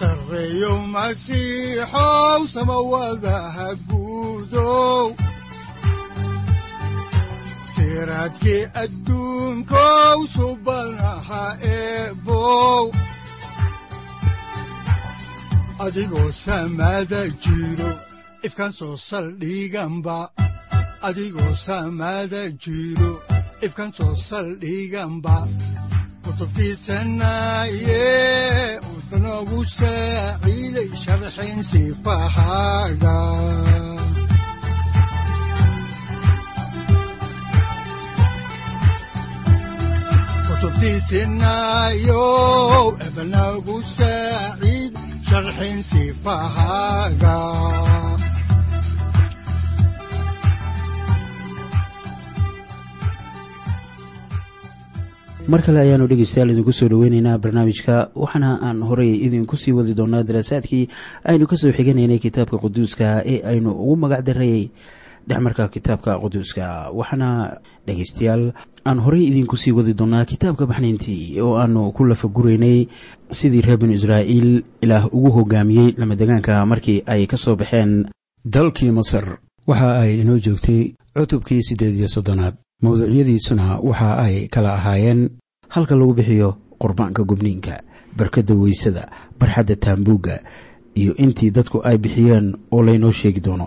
sareyow masiixow samawadaha guudow siraadkii adduunkow subanaha eebow adigoo samaada jiro ifkaan soo saldhiganba adigoo samaada jiro ifkaan soo saldhiganba kutubtiisanaye udanogu saaciiday sharxin sifahaaga kutubtiisinayow ebanagu saaciid sharxin sifahaaga mar kale ayaanu dhegeystayaal idinku soo dhoweyneynaa barnaamijka waxaana aan horey idinku sii wadi doonaa daraasaadkii aynu ka soo xiganaynay kitaabka quduuska ee aynu ugu magac darayay dhexmarka kitaabka quduuska. Waxaana dhegeystayaal aan horey idinku sii wadi doonaa kitaabka baxnayntii oo aanu ku lafaguraynay sidii reer binu israa'iil ilaah ugu hogaamiyey lamadegaanka markii ay ka soo baxeen dalkii masar. Waxa ay inoo joogtay cutubkii siddeed iyo soddonaad mawduucyadiisuna waxa ay kala ahaayeen. Halka lagu bixiyo qurbaanka gubniinka barkadda weysada barxadda taambuugga iyo intii dadku ay bixiyeen oo laynoo sheegi doono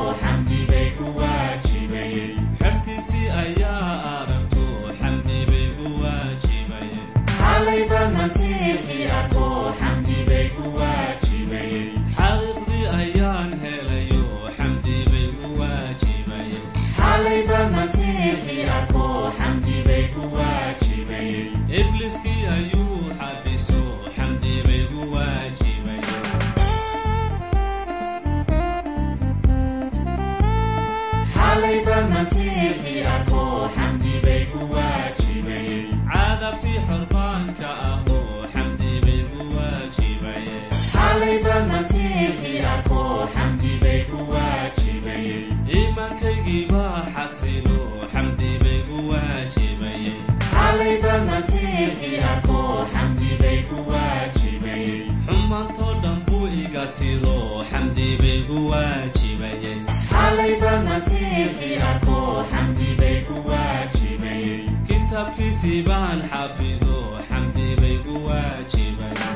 tiro xamdi bay gu waajibaye kitaabkiisii baan xafido xamdi bay gu waajibaye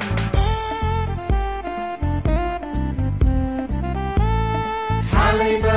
xaalaquda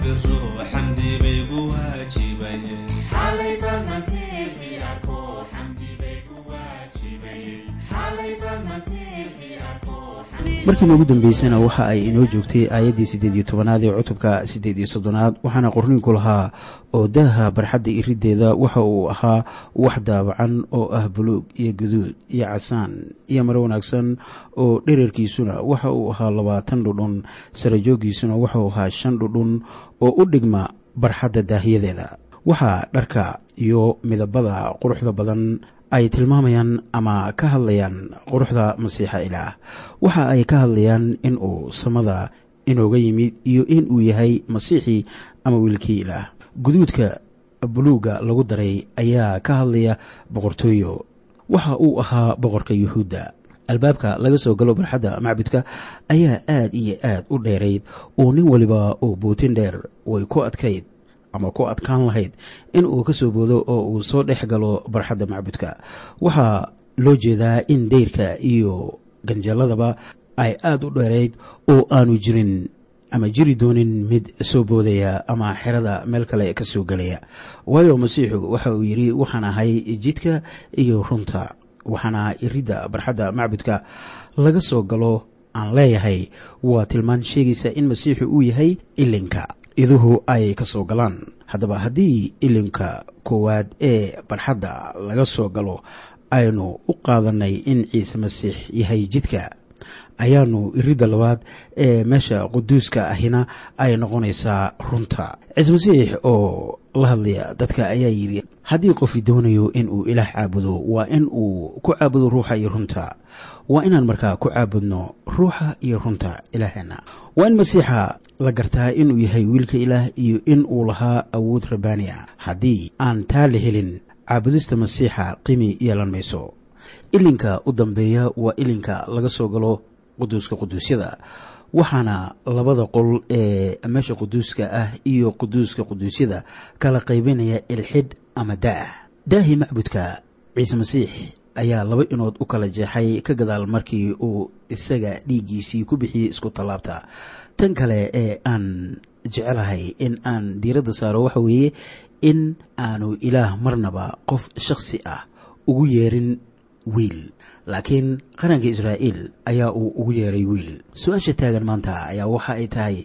maya markiina ugu dambeysana waxa ay inoo joogtay aayaddii siddeed iyo tobanaad ee cutubka siddeed iyo soddonaad waxaana qorniinku lahaa oo daaha barxadda iriddeeda. Waxa uu ahaa wax daabacan oo ah buluug iyo guduud iyo casaan iyo maro wanaagsan oo dherarkiisuna waxa uu ahaa labaatan dhudhun sarajooggiisuna waxauu ahaa shan dhudhun oo u dhigma barxadda daahyadeeda waxaa dharka iyo midabada quruxda badan ay tilmaamayaan ama ka hadlayaan quruxda masiixa ilaah. Waxa ay ka hadlayaan in uu samada inooga yimid iyo in uu yahay masiixii ama wiilkii ilaah. Guduudka buluugga lagu daray ayaa ka hadlaya boqortooyo. Waxa uu ahaa boqorka yuhuudda. Albaabka laga soo galo barxadda macbudka ayaa aad iyo aad u dheerayd. Oo nin waliba oo bootin dheer way ku adkayd ama ku adkaan lahayd in uu ka soo boodo oo uu soo dhex galo barxadda macbudka. Waxaa loo jeedaa in dayrka iyo ganjalladaba ay aada u dheerayd oo aanu jirin ama jiri doonin mid soo boodaya ama xerada meel kale ka soo gelaya waayo masiixu waxa uu yidhi waxaan ahay jidka iyo runta waxaana iridda barxadda macbudka laga soo galo aan leeyahay. Waa tilmaan sheegaysa in masiixu uu yahay ilinka iduhu ay ka soo galaan. Haddaba haddii ilinka koowaad ee barxadda laga soo galo aynu u qaadanay in ciise masiix yahay jidka ayaanu iridda labaad ee meesha quduuska ahina ay noqonaysaa runta. Ciise masiix oo la hadlaya dadka ayaa yidhi haddii qofi doonayo in uu ilaah caabudo waa in uu ku caabudo ruuxa iyo runta. Waa inaan markaa ku caabudno ruuxa iyo runta ilaaheenna waa in masiixa la gartaa inuu yahay wiilka ilaah iyo in uu lahaa awood rabbaani ah haddii aan taa la helin caabudista masiixa qimi yeelan mayso. Ilinka u dambeeya waa ilinka laga soo galo quduuska quduusyada. Waxaana labada qol ee meesha quduuska ah iyo quduuska quduusyada kala qaybinaya ilxidh ama daah daahii macbudka ciise masiix ayaa laba inood u kala jeexay ka gadaal markii uu isaga dhiiggiisii ku bixiyey isku tallaabta. Tan kale ee aan jecelahay in aan diiradda saaro waxa weeye in aanu ilaah marnaba qof shakhsi ah ugu yeerin wiil. Laakiin qaranka israa'iil ayaa uu ugu yeeray wiil. Su'aasha taagan maanta ayaa waxa ay tahay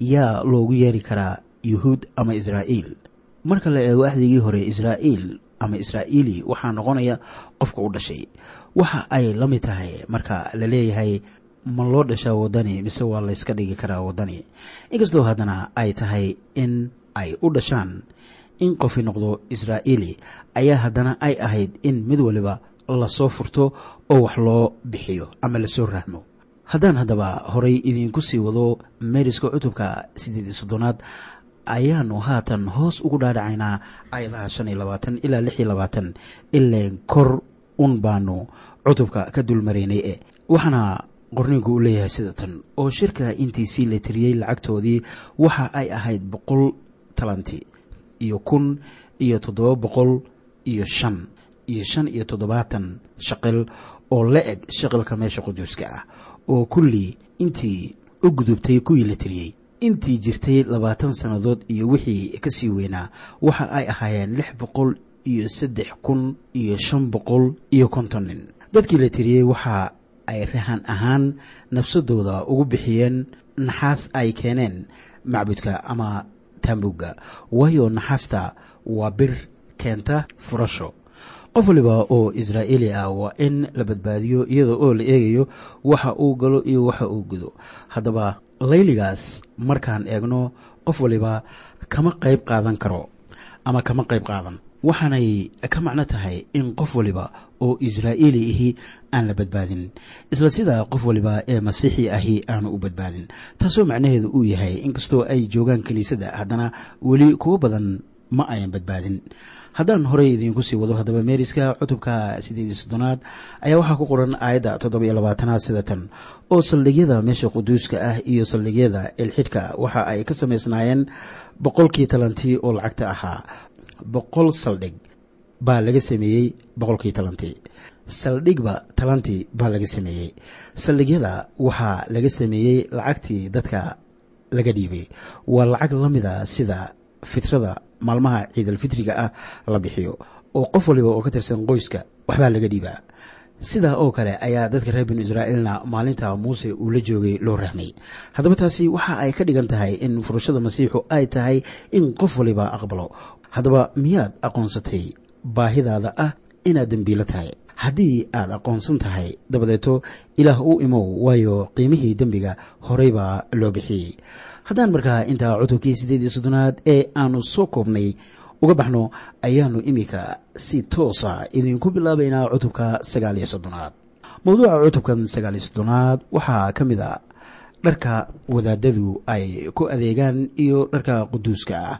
yaa loogu yeeri karaa yuhuud ama israa'iil? Marka la eego axdigii hore israa'iil ama israa'iili waxaa noqonaya qofka u dhashay. Waxa ay la mid tahay marka la leeyahay ma loo dhashaa waddani mise waa layska dhigi karaa waddani? Inkastoo haddana ay tahay in ay u dhashaan in qofi noqdo israa'iili ayaa haddana ay ahayd in mid waliba la soo furto oo wax loo bixiyo ama la soo rahmo haddaan haddaba horay idiinku sii wado meeriska cutubka siddeed iyo soddonaad ayaanu haatan hoos ugu dhaadhacaynaa ayadaha shan iyo labaatan ilaa lix iyo labaatan ileen kor un baanu cutubka ka dulmaraynay e waxaana qorniinku uu leeyahay sida tan oo shirka intiisii la tiriyey lacagtoodii waxa ay ahayd boqol talanti iyo kun iyo toddoba boqol iyo shan iyo shan iyo toddobaatan shaqil oo la eg shaqilka meesha quduuska ah oo kulli intii u gudubtay kuwii la tiriyey intii jirtay labaatan sannadood iyo wixii ka sii weynaa waxa ay ahaayeen lix boqol iyo saddex kun iyo shan boqol iyo konton nin. Dadkii la tiriyey waxa ay rahan ahaan nafsadooda ugu bixiyeen naxaas ay keeneen macbudka ama taambuugga waayo naxaasta waa bir keenta furasho qof waliba oo israa'iili ah waa in la badbaadiyo iyada oo la eegayo waxa uu galo iyo waxa uu gudo. Haddaba layligaas markaan eegno qof waliba kama qayb qaadan karo ama kama qayb qaadan. Waxaanay ka macno tahay in qof waliba oo israa'iili ahi aan la badbaadin. Isla sidaa qof waliba ee masiixi ahi aanu u badbaadin. Taasoo macnaheedu uu yahay inkastoo ay joogaan kiniisadda haddana weli kuwo badan ma ayan badbaadin haddaan horey idiinku sii wado haddaba meeriska cutubka siddeed iyo soddonaad ayaa waxaa ku qoran aayadda toddoba iyo labaatanaad sida tan. oo saldhigyada meesha quduuska ah iyo saldhigyada ilxidhka waxa ay ka samaysnaayeen boqolkii talantii oo lacagta ahaa. boqol saldhig baa laga sameeyey boqolkii talantii. saldhigba talantii baa laga sameeyey. saldhigyada waxaa laga sameeyey lacagtii dadka laga dhiibay. waa lacag la mida sida fitrada maalmaha ciidalfitriga ah la bixiyo oo qof waliba oo ka tirsan qoyska waxbaa laga dhiibaa. Sidaa oo kale ayaa dadka reer binu israa'iilna maalinta muuse uu la joogay loo rahmay haddaba taasi waxa ay ka dhigan tahay in furashada masiixu ay tahay in qof waliba aqbalo. Haddaba miyaad aqoonsatay baahidaada ah inaad dembiilo tahay? Haddii aad aqoonsan tahay dabadeeto ilaah u imow waayo qiimihii dembiga horey baa loo bixiyey haddaan markaa intaa cutubkii siddeed iyo soddonaad ee aanu soo koobnay uga baxno ayaanu iminka si toosa idinku bilaabaynaa cutubka sagaal iyo soddonaad. Mawduuca cutubkan sagaal iyo soddonaad waxaa ka mid a dharka wadaadadu ay ku adeegaan iyo dharka quduuska ah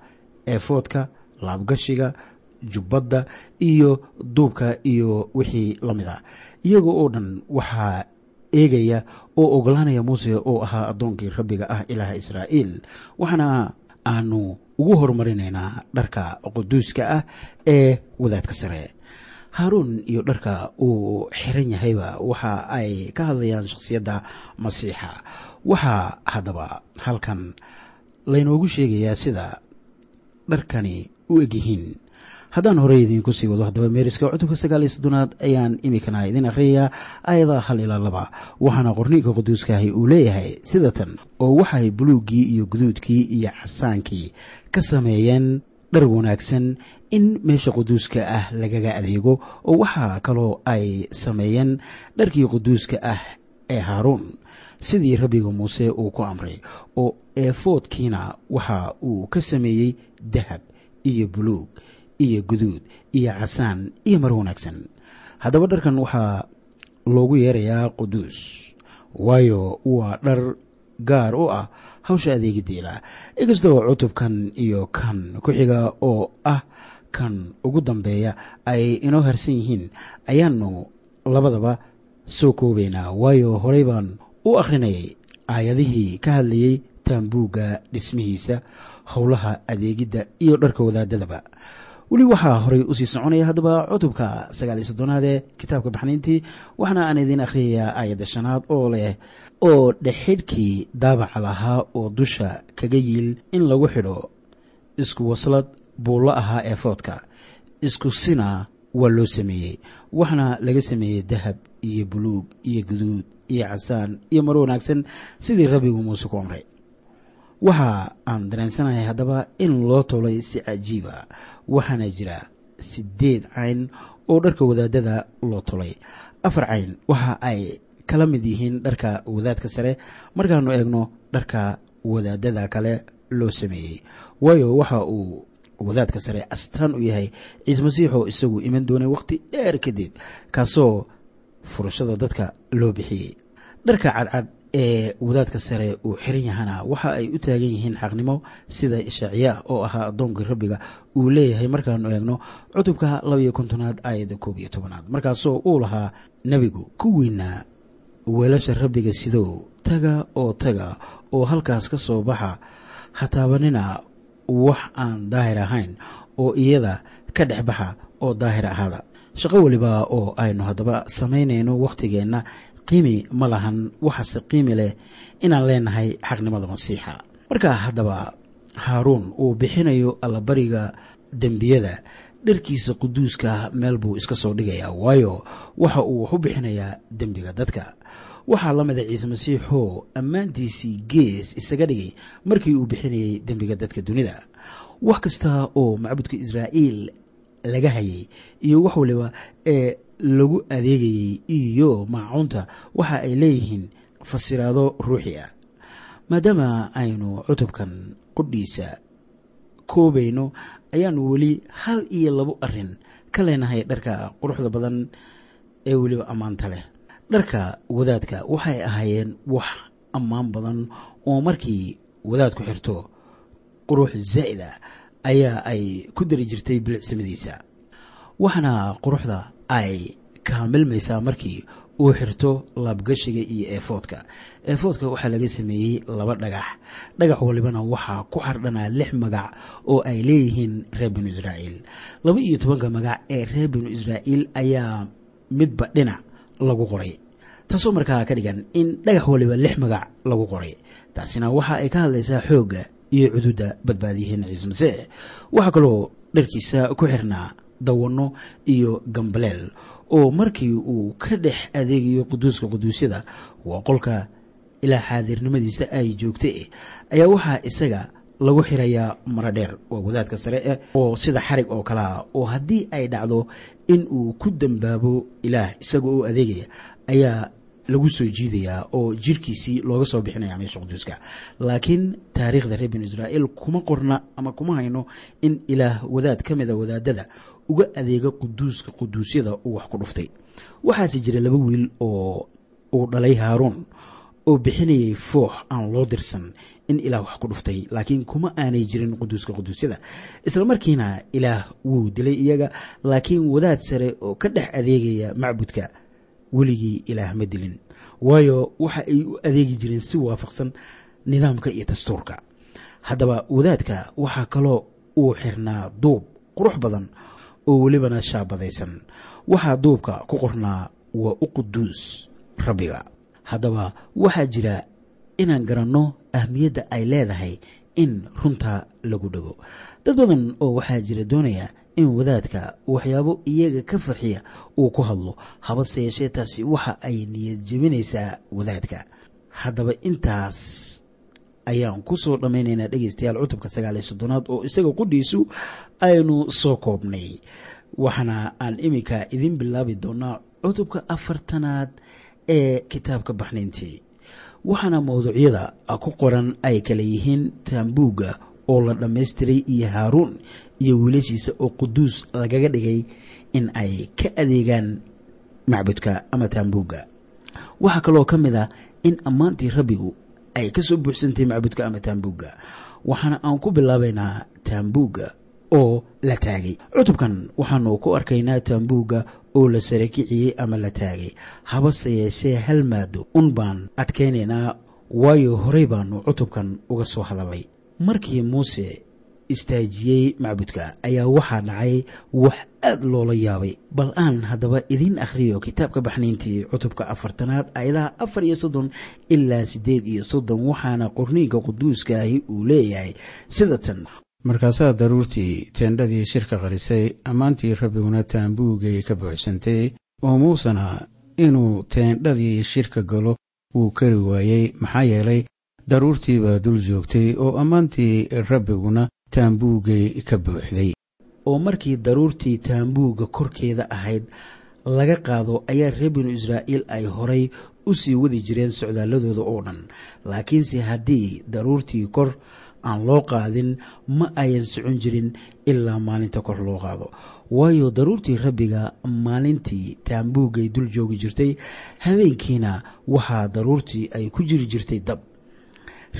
ee foodka laabgashiga jubbadda iyo duubka iyo wixii la mid a iyaga oo dhan waxaa eegaya oo ogolaanaya muuse oo ahaa addoonkii rabbiga ah ilaaha israa'iil. Waxaana aanu ugu horumarinaynaa dharka quduuska ah ee wadaadka sare. Haaruun iyo dharka uu xiran yahayba waxa ay ka hadlayaan shakhsiyadda masiixa. Waxaa haddaba halkan laynoogu sheegayaa sida dharkani u egyihiin haddaan horey idiinku sii wado haddaba meeriska cutubka sagaal iyo soddonaad ayaan imikana idin akhriyayaa aayadaha hal ilaa laba. Waxaana qorniinka quduuskaahi uu leeyahay sida tan oo waxay buluuggii iyo guduudkii iyo casaankii ka sameeyeen dhar wanaagsan in meesha quduuska ah lagaga adeego oo waxaa kaloo ay sameeyeen dharkii quduuska ah ee haaruun. Sidii rabbiga muuse uu ku amray oo eefoodkiina waxa uu ka sameeyey dahab iyo buluug iyo guduud iyo casaan iyo mar wanaagsan. Haddaba dharkan waxaa loogu yeerayaa quduus waayo waa dhar gaar u ah hawsha adeegidiila inkastoo cutubkan iyo kan ku xiga oo ah kan ugu dambeeya ay inoo harsan yihiin ayaanu labadaba soo koobaynaa waayo horey baan u akhrinayay aayadihii ka hadlayey taambuugga dhismihiisa howlaha adeegidda iyo dharka wadaadadaba weli waxaa horay u sii soconaya haddaba cutubka sagaal iyo soddonaad ee kitaabka baxniintii waxaana aan idiin akhriyayaa aayadda shanaad oo leh oo dhexidhkii daabaca lahaa oo dusha kaga yiil in lagu xidho isku waslad buu la ahaa eefoodka isku sina waa loo sameeyey waxaana laga sameeyey dahab iyo buluug iyo guduud iyo casaan iyo mar wanaagsan sidii rabbigu muuse ku amray waxa aan dareensanahay haddaba in loo tolay si cajiiba waxaana jira siddeed cayn oo dharka wadaadada loo tolay afar cayn waxa ay kala mid yihiin dharka wadaadka sare. Markaanu eegno dharka wadaadada kale loo sameeyey waayo waxa uu wadaadka sare astaan u yahay. Ciise masiixoo isagu iman doonay wakhti dheer kadib kaasoo furashada dadka loo bixiyey. Dharka cadcad ee wadaadka sare uu xiran yahana waxa ay u taagan yihiin xaqnimo sida ishaaciya oo ahaa addoonkii rabbiga uu leeyahay. Markaanu eegno cutubka labaiyo kontonaad aayadda koob iyo tobanaad. Markaasoo uu lahaa nebigu kuwiina weelasha rabbiga sidow taga oo taga oo halkaas ka soo baxa hataabanina wax aan daahir ahayn oo iyada ka dhex baxa oo daahir ahaada. Shaqo weliba oo aynu haddaba samaynayno wakhtigeenna qiimi ma lahan waxaase qiimi leh inaan leenahay xaqnimada masiixa. Marka haddaba haaruun uu bixinayo allabariga dembiyada dharkiisa quduuska meel buu iska soo dhigayaa waayo waxa uu wax u bixinayaa dembiga dadka. Waxaa la mida ciise masiixoo ammaantiisii gees isaga dhigay markii uu bixinayay dembiga dadka dunida. Wax kasta oo macbudka israa'iil laga hayay iyo wax waliba ee lagu adeegayey iyo maacuunta waxa ay leeyihiin fasiraado ruuxi ah maadaama aynu cutubkan qudhiisa koobayno ayaanu weli hal iyo labo arrin ka leenahay dharka quruxda badan ee weliba ammaanta leh. Dharka wadaadka waxay ahaayeen wax ammaan badan oo markii wadaadku xirto qurux zaa'id ayaa ay ku dari jirtay bilicsimadiisa. Waxaana quruxda ay kaamilmaysaa markii uu xirto laabgashiga iyo eefoodka. Eefoodka waxaa laga sameeyey laba dhagax. Dhagax walibana waxaa ku xardhanaa lix magac oo ay leeyihiin reer binu israa'iil. Laba iyo tobanka magac ee reer binu israa'iil ayaa midba dhinac lagu qoray. Taasoo markaa ka dhigan in dhagax waliba lix magac lagu qoray. Taasina waxa ay ka hadlaysaa xoogga iyo cududa badbaadiyaheena ciise masiix. Waxaa kaloo dharkiisa ku xirnaa dawanno iyo gambaleel oo markii uu ka dhex adeegayo quduuska quduusyada waa qolka ilaa xaadirnimadiisa ay joogtay ayaa waxaa isaga lagu xirayaa maro dheer waa wadaadka sare oo sida xarig oo kalea oo haddii ay dhacdo in uu ku dambaabo ilaah isagoo u adeegaya ayaa lagu soo jiidayaa oo jirkiisii looga soo bixinaya meesha quduuska. Laakiin taariikhda reer binu israa'iil kuma qorna ama kuma hayno in ilaah wadaad ka mida wadaadada uga adeega quduuska quduusyada uu wax ku dhuftay. Waxaase jira laba wiil oo uu dhalay haaruun oo bixinayay foox aan loo dirsan in ilaah wax ku dhuftay laakiin kuma aanay jirin quduuska quduusyada. Isla markiina ilaah wuu dilay iyaga laakiin wadaad sare oo ka dhex adeegaya macbudka weligii ilaah ma dilin. Waayo waxa ay u adeegi jireen si waafaqsan nidaamka iyo dastuurka. Haddaba wadaadka waxaa kaloo uu xirnaa duub qurux badan oo welibana shaabadaysan. Waxaa duubka ku qornaa waa u quduus rabbiga. Haddaba waxaa jira inaan garanno ahmiyadda ay leedahay in runta lagu dhego dad badan oo waxaa jira doonaya in wadaadka waxyaabo iyaga ka farxiya uu ku hadlo habase yeeshee taasi waxa ay niyad jebinaysaa wadaadka. Haddaba intaas ayaan ku soo dhammaynaynaa dhegaystayaal cutubka sagaal iyo soddonaad oo isaga qudhiisu aynu soo koobnay. Waxaana aan iminka idin bilaabi doonaa cutubka afartanaad ee kitaabka baxnayntii waxaana mawduucyada ku qoran ay kala yihiin taambuugga oo la dhammaystiray iyo haaruun iyo wiilashiisa oo quduus lagaga dhigay in ay ka adeegaan macbudka ama taambuugga waxaa kaloo ka mid ah in ammaantii rabbigu ay ka soo buuxsantay macbudka ama taambuugga? Waxaana aan ku bilaabaynaa taambuugga oo la taagay. Cutubkan waxaanu ku arkaynaa taambuugga oo la sare kiciyey ama la taagay. Habase yeeshee hal maado un baan adkaynaynaa waayo horey baanu cutubkan uga soo hadalay markii muuse istaajiyey macbudka ayaa waxaa dhacay wax aad loola yaabay. Bal aan haddaba idiin akhriyo kitaabka baxnayntii cutubka afartanaad ayadaha afar iyo soddon ilaa siddeed iyo soddon waxaana qorniinka quduuskaahi uu leeyahay sida tan markaasaa daruurtii teendhadii shirka qarisay ammaantii rabbiguna taambuuggay ka buuxsantay oo muusena inuu teendhadii shirka galo wuu kari waayey maxaa yeelay daruurtiibaa dul joogtay oo ammaantii rabbiguna taambuuggay ka buuxday. Oo markii daruurtii taambuugga korkeeda ahayd laga qaado ayaa reer binu israa'iil ay horay u sii wadi jireen socdaalladooda oo dhan. Laakiinse haddii daruurtii kor aan loo qaadin ma ayan socon jirin ilaa maalinta kor loo qaado. Waayo daruurtii rabbiga maalintii taambuuggay dul joogi jirtay habeenkiina waxaa daruurtii ay ku jiri jirtay dab.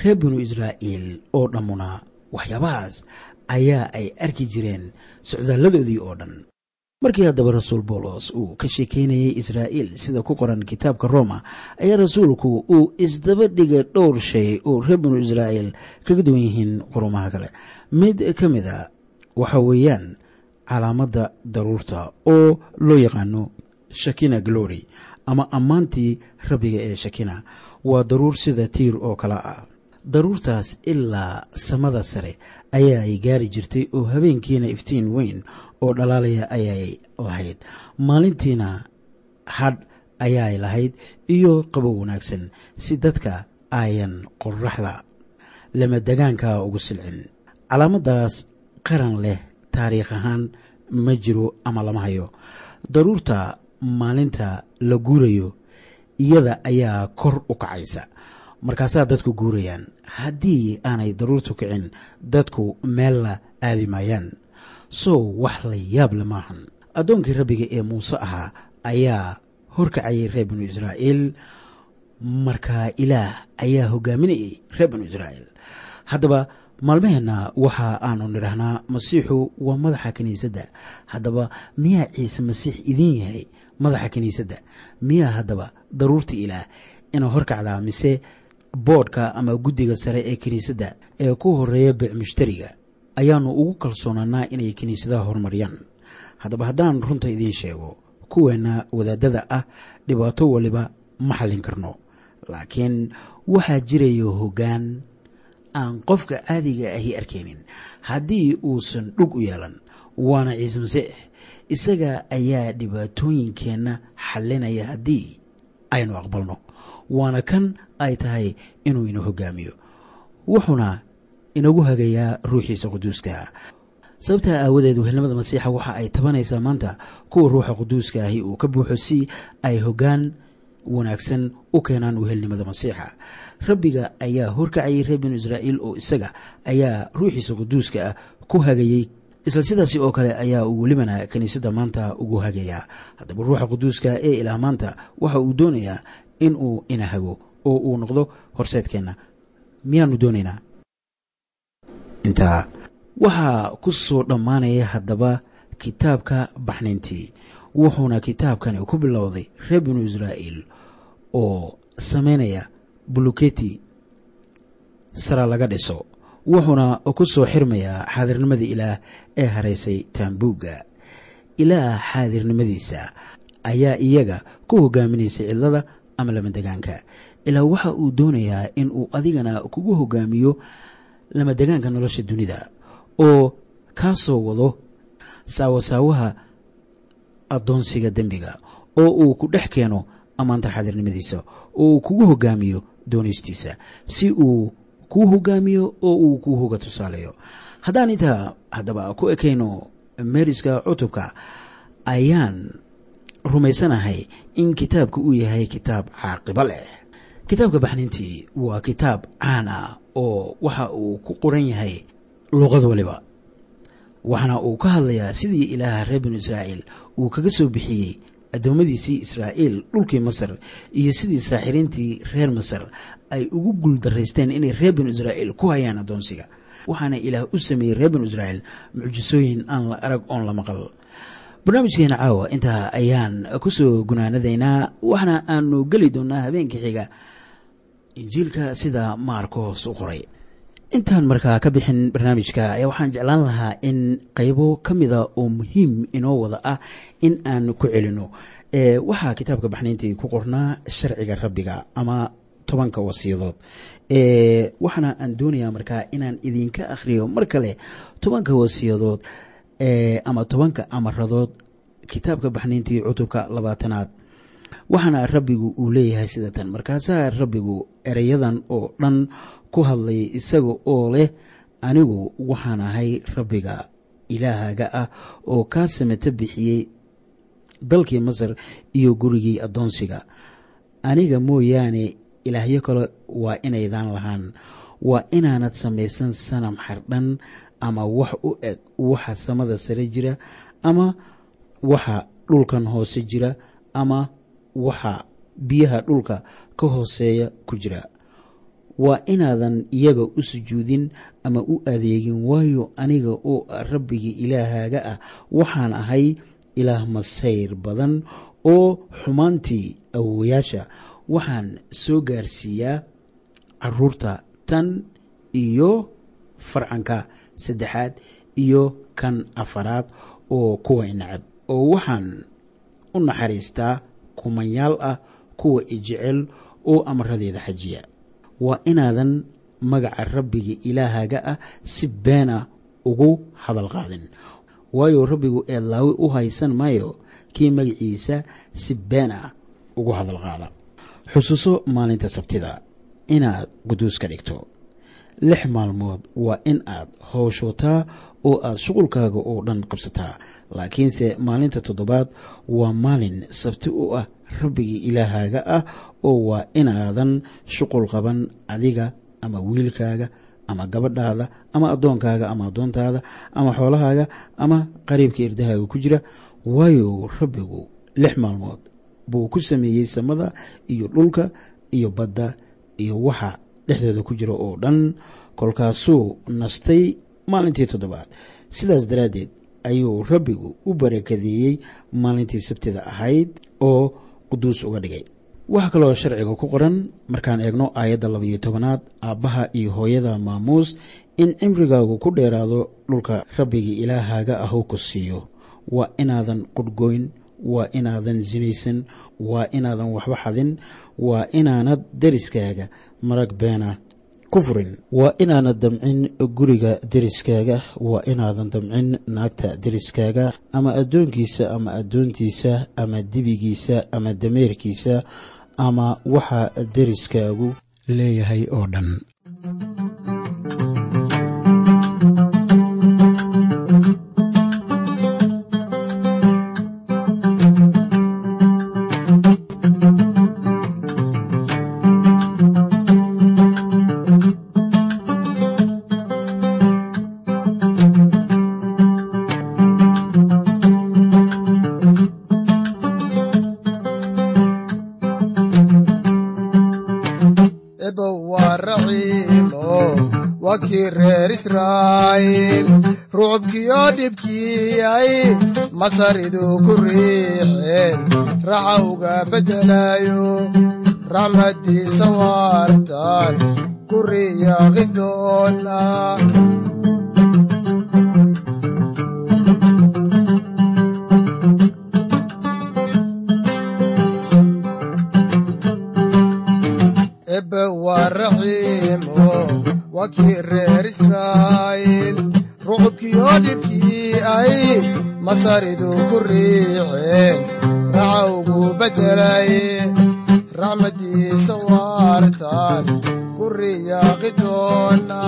Reer binu israa'iil oo dhammuna waxyaabahaas ayaa ay arki jireen socdaaladoodii oo dhan. Markii haddaba rasuul boolos uu ka sheekeynayay israa'iil sida ku qoran kitaabka roma ayaa rasuulku uu isdaba dhigay dhowr shay oo reer binu israa'iil kaga duwan yihiin qurumaha kale. Mid ka mid a waxa weeyaan calaamadda daruurta oo loo yaqaano shakina glory ama ammaantii rabbiga ee shakina waa daruur sida tiir oo kale ah daruurtaas ilaa samada sare ayaa ay gaari jirtay oo habeenkiina iftiin weyn oo dhalaalaya ayay lahayd. Maalintiina hadh ayaay lahayd iyo qabow wanaagsan si dadka ayan qoraxda lama degaanka ugu silcin. Calaamaddaas qaran leh taariikh ahaan ma jiro ama lama hayo. Daruurta maalinta la guurayo iyada ayaa kor u kacaysa markaasaa dadku guurayaan haddii aanay daruurtu kicin dadku meel la aadi maayaan sow wax la yaab le maahan addoonkii rabbiga ee muuse ahaa ayaa horkacayay reer binu israa'iil. Markaa ilaah ayaa hogaaminayay reer binu israa'iil. Haddaba maalmaheenna waxa aanu nidhaahnaa masiixu waa madaxa kiniisadda. Haddaba miyaa ciise masiix idin yahay madaxa kiniisadda? Miyaa haddaba daruurta ilaah inuu horkacdaa mise boodhka ama guddiga sare ee kiniisadda ee ku horreeya beec mushtariga ayaannu ugu kalsoonaanaa inay kiniisadaha horumariyaan. Haddaba haddaan runta idiin sheego kuweenna wadaadada ah dhibaato waliba ma xallin karno. Laakiin waxaa jiraya hoggaan aan qofka caadiga ahi arkaynin haddii uusan dhug u yeelan waana ciise masiix isaga ayaa dhibaatooyinkeenna xallinaya haddii aynu aqbalno. Waana kan ay tahay inuu ina hogaamiyo. Wuxuuna inagu hagayaa ruuxiisa quduuska. Sababtaa aawadeed wehelnimada masiixa waxa ay tabanaysaa maanta kuwa ruuxa quduuska ahi uu ka buuxo si ay hoggaan wanaagsan u keenaan wehelnimada masiixa. Rabbiga ayaa horkacayay reer binu israa'iil oo isaga ayaa ruuxiisa quduuska ah ku hagayey isla sidaasi oo kale ayaa uu welibana kiniisadda maanta ugu hagayaa. Haddaba ruuxa quduuska ee ilaah maanta waxa uu doonayaa in uu ina hago oo uu noqdo horseedkeenna. Miyaanu doonaynaa? Intaa waxaa ku soo dhammaanaya haddaba kitaabka baxnayntii. Wuxuuna kitaabkani ku bilowday reer binu israa'iil oo samaynaya buluketi sara laga dhiso. Wuxuuna ku soo xirmayaa xaadirnimada ilaah ee haraysay taambuugga. Ilaah xaadirnimadiisa ayaa iyaga ku hogaaminaysay cidlada ama lamadegaanka ilaa waxa uu doonayaa in uu adigana kugu hogaamiyo lamadegaanka nolosha dunida oo kaa soo wado saawasaawaha addoonsiga dembiga oo uu ku dhex keeno ammaanta xaadirnimadiisa oo uu kugu hogaamiyo doonistiisa si uu kuu hogaamiyo oo uu kuu hoga tusaaleeyo. Haddaan intaa haddaba ku ekayno meeriska cutubka ayaan rumaysanahay in kitaabka uu yahay kitaab caaqibo leh kitaabka baxnintii waa kitaab caan ah oo waxa uu ku qoran yahay luqad waliba. Waxaana uu ka hadlayaa sidii ilaaha reer binu israa'iil uu kaga soo bixiyey addoommadiisii israa'iil dhulkii masar iyo sidii saaxiriintii reer masar ay ugu guuldaraysteen inay reer binu israa'iil ku hayaan addoonsiga. Waxaana ilaah u sameeyey reer binu israa'iil mucjisooyin aan la arag oon la maqal. Barnaamijkeena caawa intaa ayaan ku soo gunaanadaynaa waxna aanu geli doonaa habeenka xiga injiilka sida maarkoos u qoray. Intaan markaa ka bixin barnaamijka ayaa waxaan jeclaan lahaa in qaybo ka mida oo muhiim inoo wada ah in aan ku celino waxaa kitaabka baxnayntii ku qornaa sharciga rabbiga ama tobanka wasiyadood. Waxaana aan doonayaa markaa inaan idinka akhriyo mar kale tobanka wasiyadood ama tobanka amaradood kitaabka baxnayntii cutubka labaatanaad waxaana rabbigu uu leeyahay sida tan markaasaa rabbigu ereyadan oo dhan ku hadlay isaga oo leh anigu waxaan ahay rabbiga ilaahaga ah oo kaa samato bixiyey dalkii masar iyo gurigii addoonsiga. Aniga mooyaane ilaahyo kale waa inaydaan lahaan. Waa inaanad samaysan sanam xardhan ama wax u eg waxa samada sare jira ama waxa dhulkan hoose jira ama waxa biyaha dhulka ka hooseeya ku jira. Waa inaadan iyaga u sujuudin ama u adeegin waayo aniga oo rabbigii ilaahaaga ah. Waxaan ahay ilaah masayr badan oo xumaantii awowayaasha waxaan soo gaarsiiyaa carruurta tan iyo farcanka saddexaad iyo kan afaraad oo kuwa inacab oo waxaan u naxariistaa kumanyaal ah kuwa ijecel oo amradeeda xajiya. Waa inaadan magaca rabbiga ilaahaga ah si beena ugu hadal qaadin. Waayo rabbigu eedlaawi u haysan maayo kii magaciisa si been ah ugu hadal qaada. Xusuuso maalinta sabtida. Inaad quduus ka dhigto lix maalmood waa in aad howshootaa oo aad shuqulkaaga oo dhan qabsataa. Laakiinse maalinta toddobaad waa maalin sabti u ah rabbigii ilaahaaga ah oo waa inaadan shuqul qaban adiga ama wiilkaaga ama gabadhaada ama addoonkaaga ama addoontaada ama xoolahaaga ama qariibka irdahaaga ku jira. Waayo rabbigu lix maalmood buu ku sameeyey samada iyo dhulka iyo badda iyo waxa dhexdooda ku jira oo dhan kolkaasuu nastay maalintii toddobaad. Sidaas daraaddeed ayuu rabbigu u barakadeeyey maalintii sabtida ahayd oo quduus uga dhigay. Waxaa kaloo sharciga ku qoran markaan eegno aayadda labayo tobanaad aabbaha iyo hooyada maamuus in cimrigaagu ku dheeraado dhulka rabbigii ilaahaaga ahu ku siiyo. Waa inaadan qudhgoyn waa inaadan sinaysan waa inaadan waxba xadin waa inaanad deriskaaga marag beena ku furin. Waa inaanad damcin guriga deriskaaga waa inaadan damcin naagta deriskaaga ama addoonkiisa ama addoontiisa ama dibigiisa ama dameerkiisa ama waxa deriskaagu leeyahay oo dhan masaridu ku riixeen raxa uga beddelayo raxmaddiisa waartan ku riyaaqi doona ebe waa raxiimo waa kii reer israa'iil rucubkiyo dhibkii ay masaridu ku riixeen raxa ugu beddelay. Raxmaddiisa waartan ku riyaaqi doona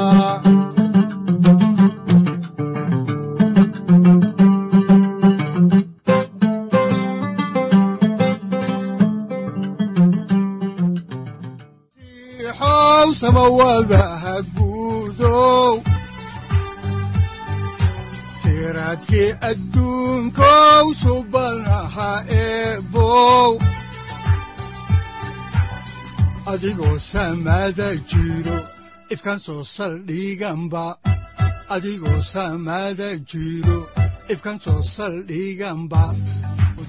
xow siraadkii adduunkow subanaha eebow adigoo samada jiro ifkan soo saldhiganba adigoo samada jiro ifkan soo saldhiganba